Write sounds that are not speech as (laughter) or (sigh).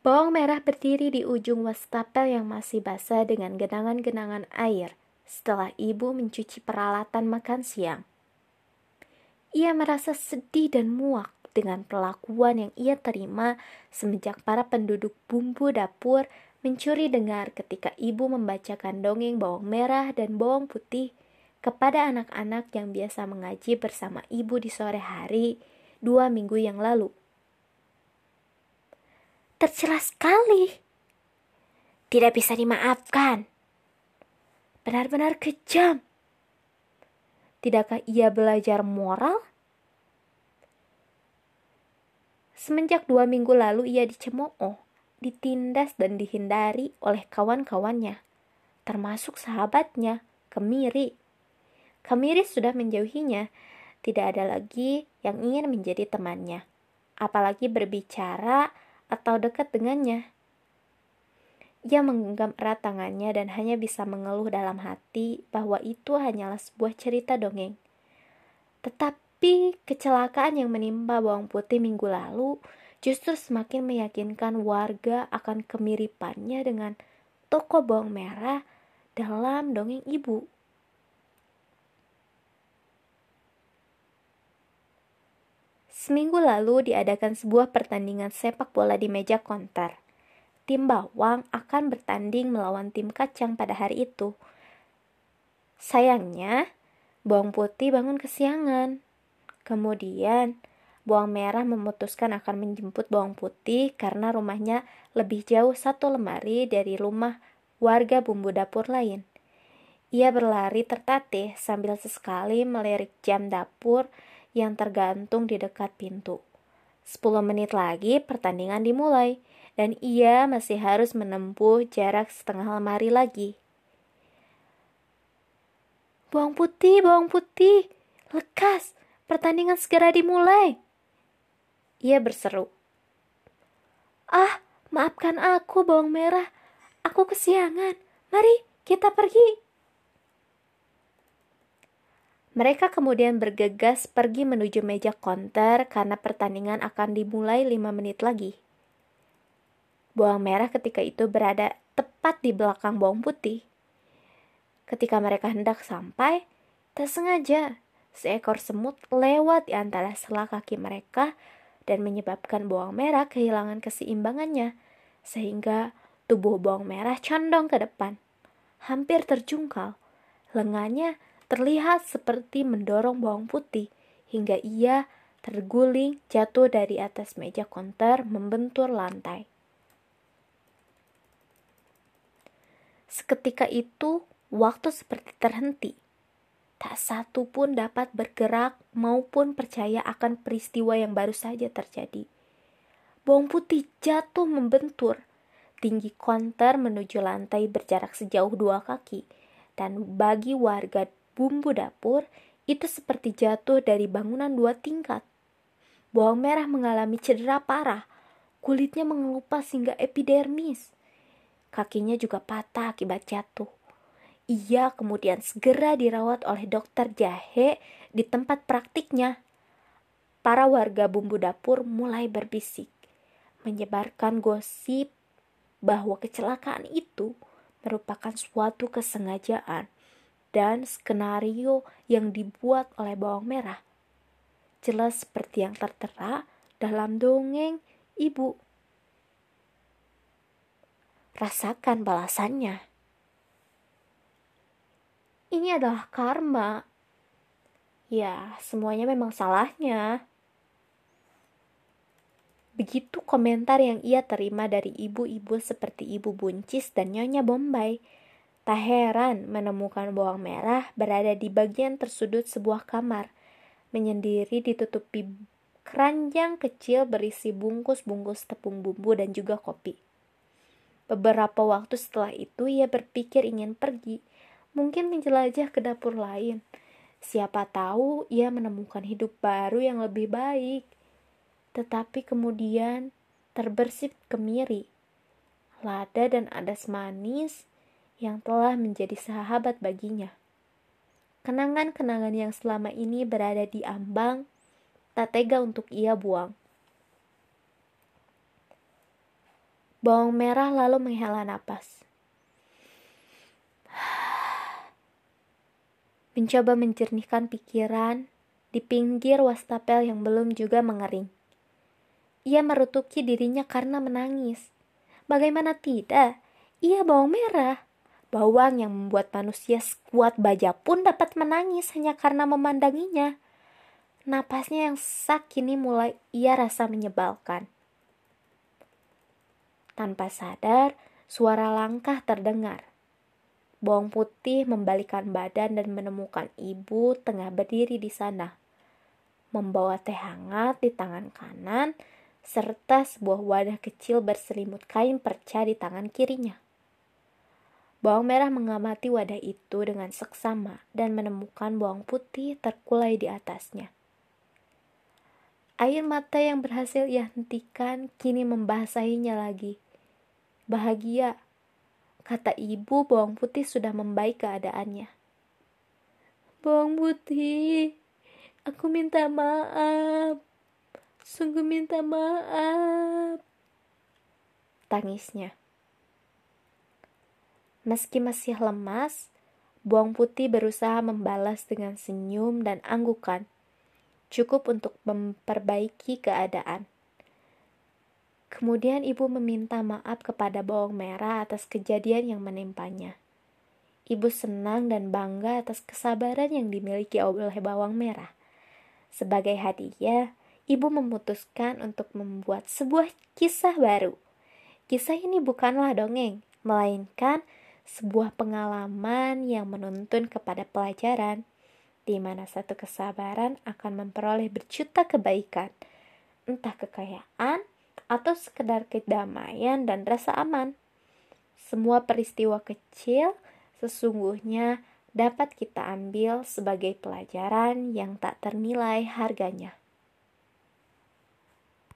Bawang merah berdiri di ujung wastafel yang masih basah dengan genangan-genangan air setelah ibu mencuci peralatan makan siang. Ia merasa sedih dan muak dengan perlakuan yang ia terima semenjak para penduduk bumbu dapur mencuri dengar ketika ibu membacakan dongeng bawang merah dan bawang putih kepada anak-anak yang biasa mengaji bersama ibu di sore hari dua minggu yang lalu tercela sekali. Tidak bisa dimaafkan. Benar-benar kejam. Tidakkah ia belajar moral? Semenjak dua minggu lalu ia dicemooh, ditindas dan dihindari oleh kawan-kawannya, termasuk sahabatnya, Kemiri. Kemiri sudah menjauhinya, tidak ada lagi yang ingin menjadi temannya. Apalagi berbicara atau dekat dengannya. Ia menggenggam erat tangannya dan hanya bisa mengeluh dalam hati bahwa itu hanyalah sebuah cerita dongeng. Tetapi kecelakaan yang menimpa bawang putih minggu lalu justru semakin meyakinkan warga akan kemiripannya dengan toko bawang merah dalam dongeng ibu. Seminggu lalu diadakan sebuah pertandingan sepak bola di meja konter. Tim bawang akan bertanding melawan tim kacang pada hari itu. Sayangnya, bawang putih bangun kesiangan. Kemudian, bawang merah memutuskan akan menjemput bawang putih karena rumahnya lebih jauh satu lemari dari rumah warga bumbu dapur lain. Ia berlari tertatih sambil sesekali melirik jam dapur yang tergantung di dekat pintu. Sepuluh menit lagi pertandingan dimulai, dan ia masih harus menempuh jarak setengah lemari lagi. Bawang putih, bawang putih, lekas, pertandingan segera dimulai. Ia berseru. Ah, maafkan aku, bawang merah. Aku kesiangan. Mari, kita pergi. Mereka kemudian bergegas pergi menuju meja konter karena pertandingan akan dimulai lima menit lagi. Bawang merah ketika itu berada tepat di belakang bawang putih. Ketika mereka hendak sampai, tak sengaja seekor semut lewat di antara sela kaki mereka dan menyebabkan bawang merah kehilangan keseimbangannya, sehingga tubuh bawang merah condong ke depan, hampir terjungkal. Lengannya terlihat seperti mendorong bawang putih hingga ia terguling jatuh dari atas meja konter membentur lantai. Seketika itu, waktu seperti terhenti. Tak satu pun dapat bergerak maupun percaya akan peristiwa yang baru saja terjadi. Bawang putih jatuh membentur. Tinggi konter menuju lantai berjarak sejauh dua kaki. Dan bagi warga bumbu dapur itu seperti jatuh dari bangunan dua tingkat. Bawang merah mengalami cedera parah, kulitnya mengelupas hingga epidermis. Kakinya juga patah akibat jatuh. Ia kemudian segera dirawat oleh dokter jahe di tempat praktiknya. Para warga bumbu dapur mulai berbisik, menyebarkan gosip bahwa kecelakaan itu merupakan suatu kesengajaan dan skenario yang dibuat oleh bawang merah. Jelas seperti yang tertera dalam dongeng ibu. Rasakan balasannya. Ini adalah karma. Ya, semuanya memang salahnya. Begitu komentar yang ia terima dari ibu-ibu seperti Ibu Buncis dan Nyonya Bombay Tak heran menemukan bawang merah berada di bagian tersudut sebuah kamar, menyendiri ditutupi keranjang kecil berisi bungkus-bungkus tepung bumbu dan juga kopi. Beberapa waktu setelah itu ia berpikir ingin pergi, mungkin menjelajah ke dapur lain. Siapa tahu ia menemukan hidup baru yang lebih baik. Tetapi kemudian terbersih kemiri. Lada dan adas manis yang telah menjadi sahabat baginya. Kenangan-kenangan yang selama ini berada di ambang, tak tega untuk ia buang. Bawang merah lalu menghela napas. (sighs) Mencoba menjernihkan pikiran di pinggir wastafel yang belum juga mengering. Ia merutuki dirinya karena menangis. Bagaimana tidak? Ia bawang merah. Bawang yang membuat manusia sekuat baja pun dapat menangis hanya karena memandanginya. Napasnya yang sak kini mulai ia rasa menyebalkan. Tanpa sadar, suara langkah terdengar. Bawang putih membalikan badan dan menemukan ibu tengah berdiri di sana. Membawa teh hangat di tangan kanan, serta sebuah wadah kecil berselimut kain perca di tangan kirinya. Bawang merah mengamati wadah itu dengan seksama dan menemukan bawang putih terkulai di atasnya. Air mata yang berhasil ia hentikan kini membasahinya lagi bahagia. Kata ibu, bawang putih sudah membaik keadaannya. Bawang putih, aku minta maaf. Sungguh minta maaf. Tangisnya. Meski masih lemas, bawang putih berusaha membalas dengan senyum dan anggukan. Cukup untuk memperbaiki keadaan. Kemudian ibu meminta maaf kepada bawang merah atas kejadian yang menimpanya. Ibu senang dan bangga atas kesabaran yang dimiliki oleh bawang merah. Sebagai hadiah, ibu memutuskan untuk membuat sebuah kisah baru. Kisah ini bukanlah dongeng, melainkan sebuah pengalaman yang menuntun kepada pelajaran, di mana satu kesabaran akan memperoleh berjuta kebaikan, entah kekayaan, atau sekedar kedamaian dan rasa aman. Semua peristiwa kecil sesungguhnya dapat kita ambil sebagai pelajaran yang tak ternilai harganya.